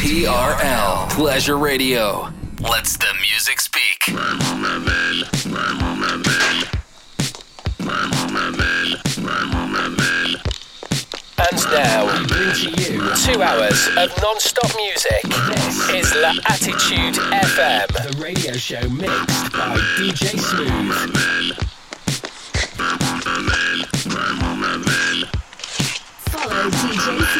TRL Pleasure Radio. Let's the music speak. And now, bring to you two hours of non-stop music. This is La Attitude FM, the radio show mixed by DJ Smooth. Follow DJ Smooth.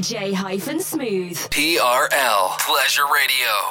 DJ hyphen smooth. TRL Pleasure Radio.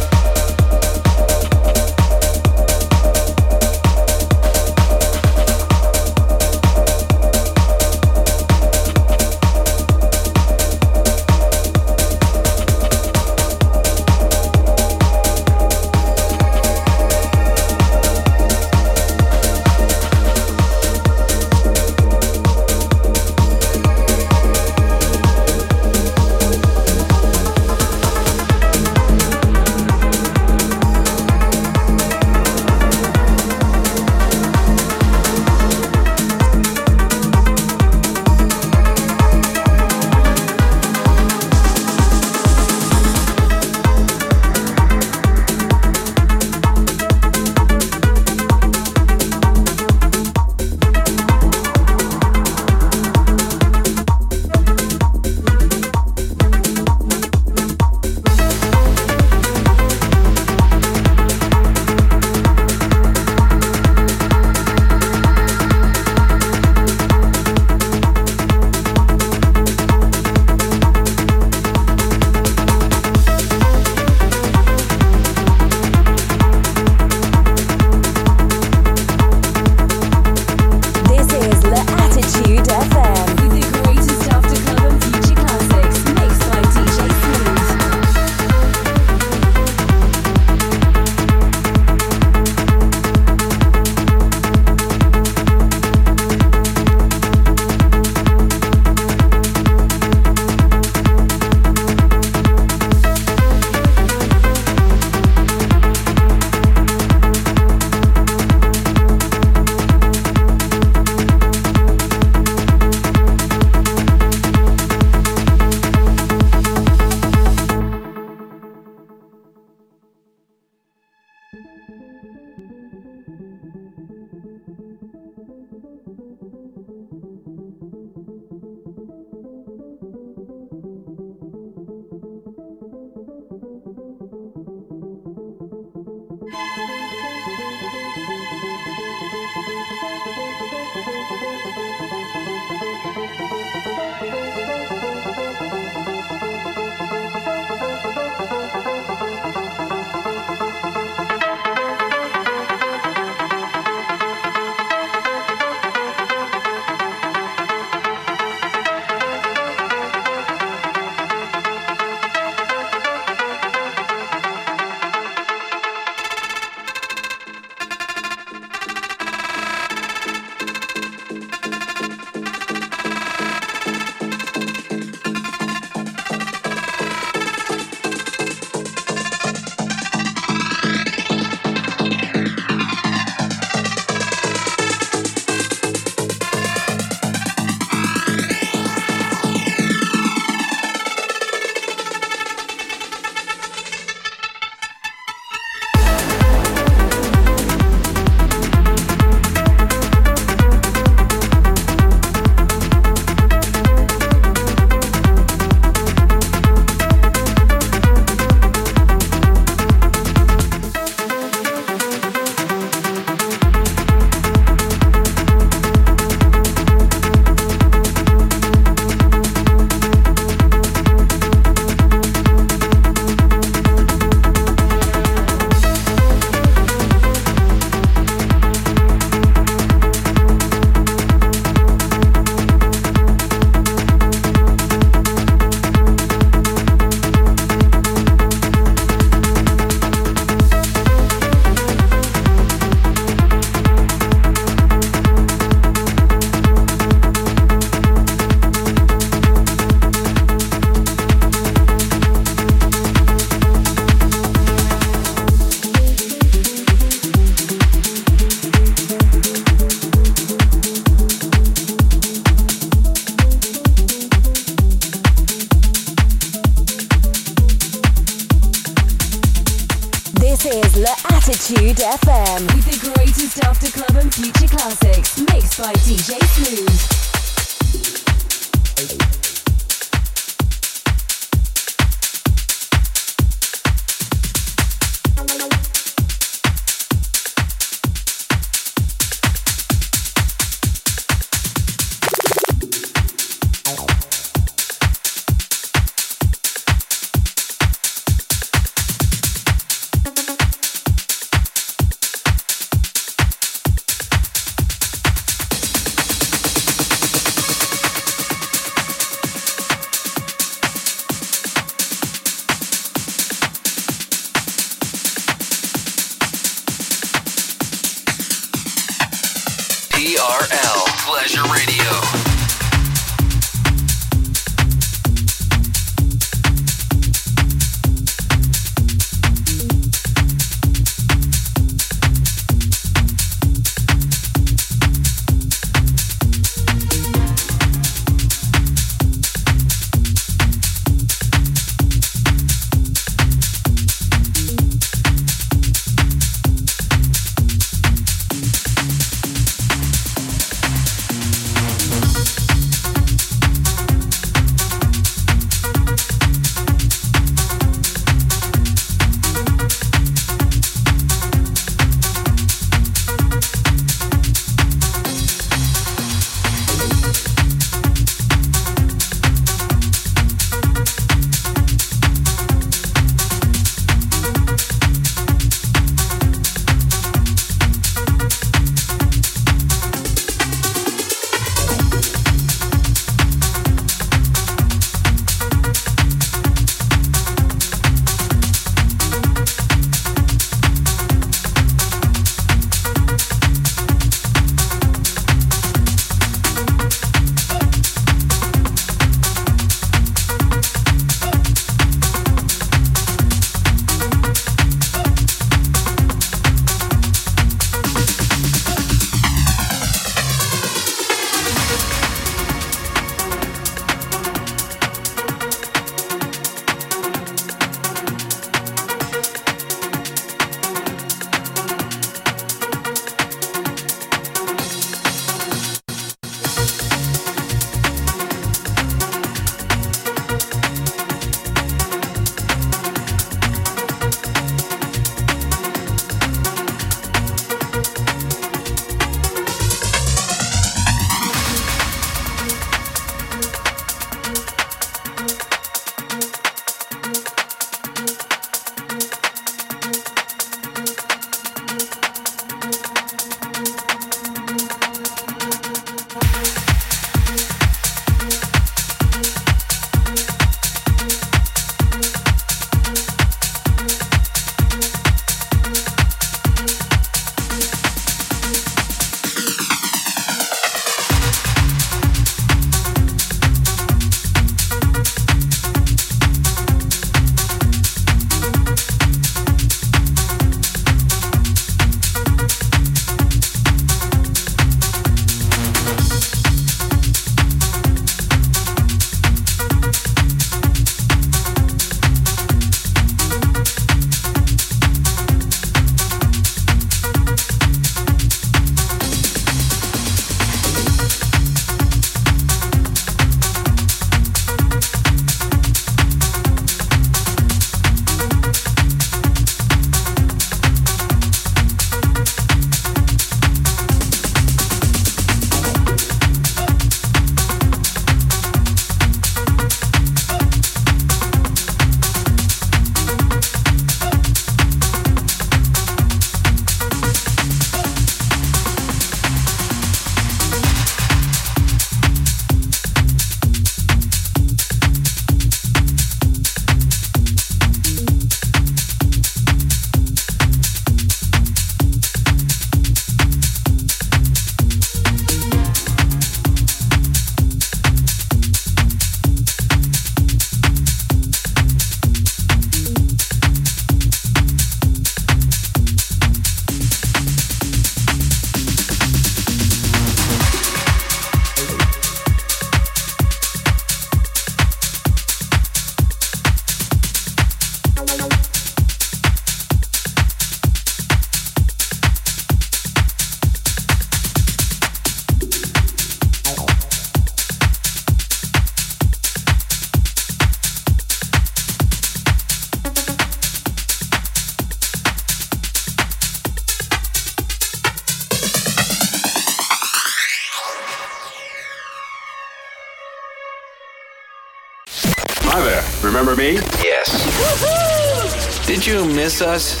Remember me? Yes. Did you miss us?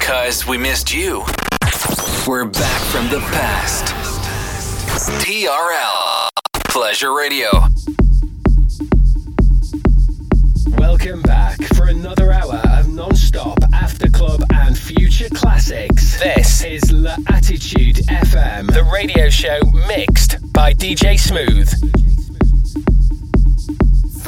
Cause we missed you. We're back from the past. TRL Pleasure Radio. Welcome back for another hour of non-stop after club and future classics. This is La Attitude FM, the radio show mixed by DJ Smooth.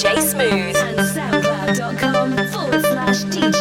DJ Smooth. And soundcloud.com forward slash DJ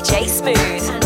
DJ Smooth.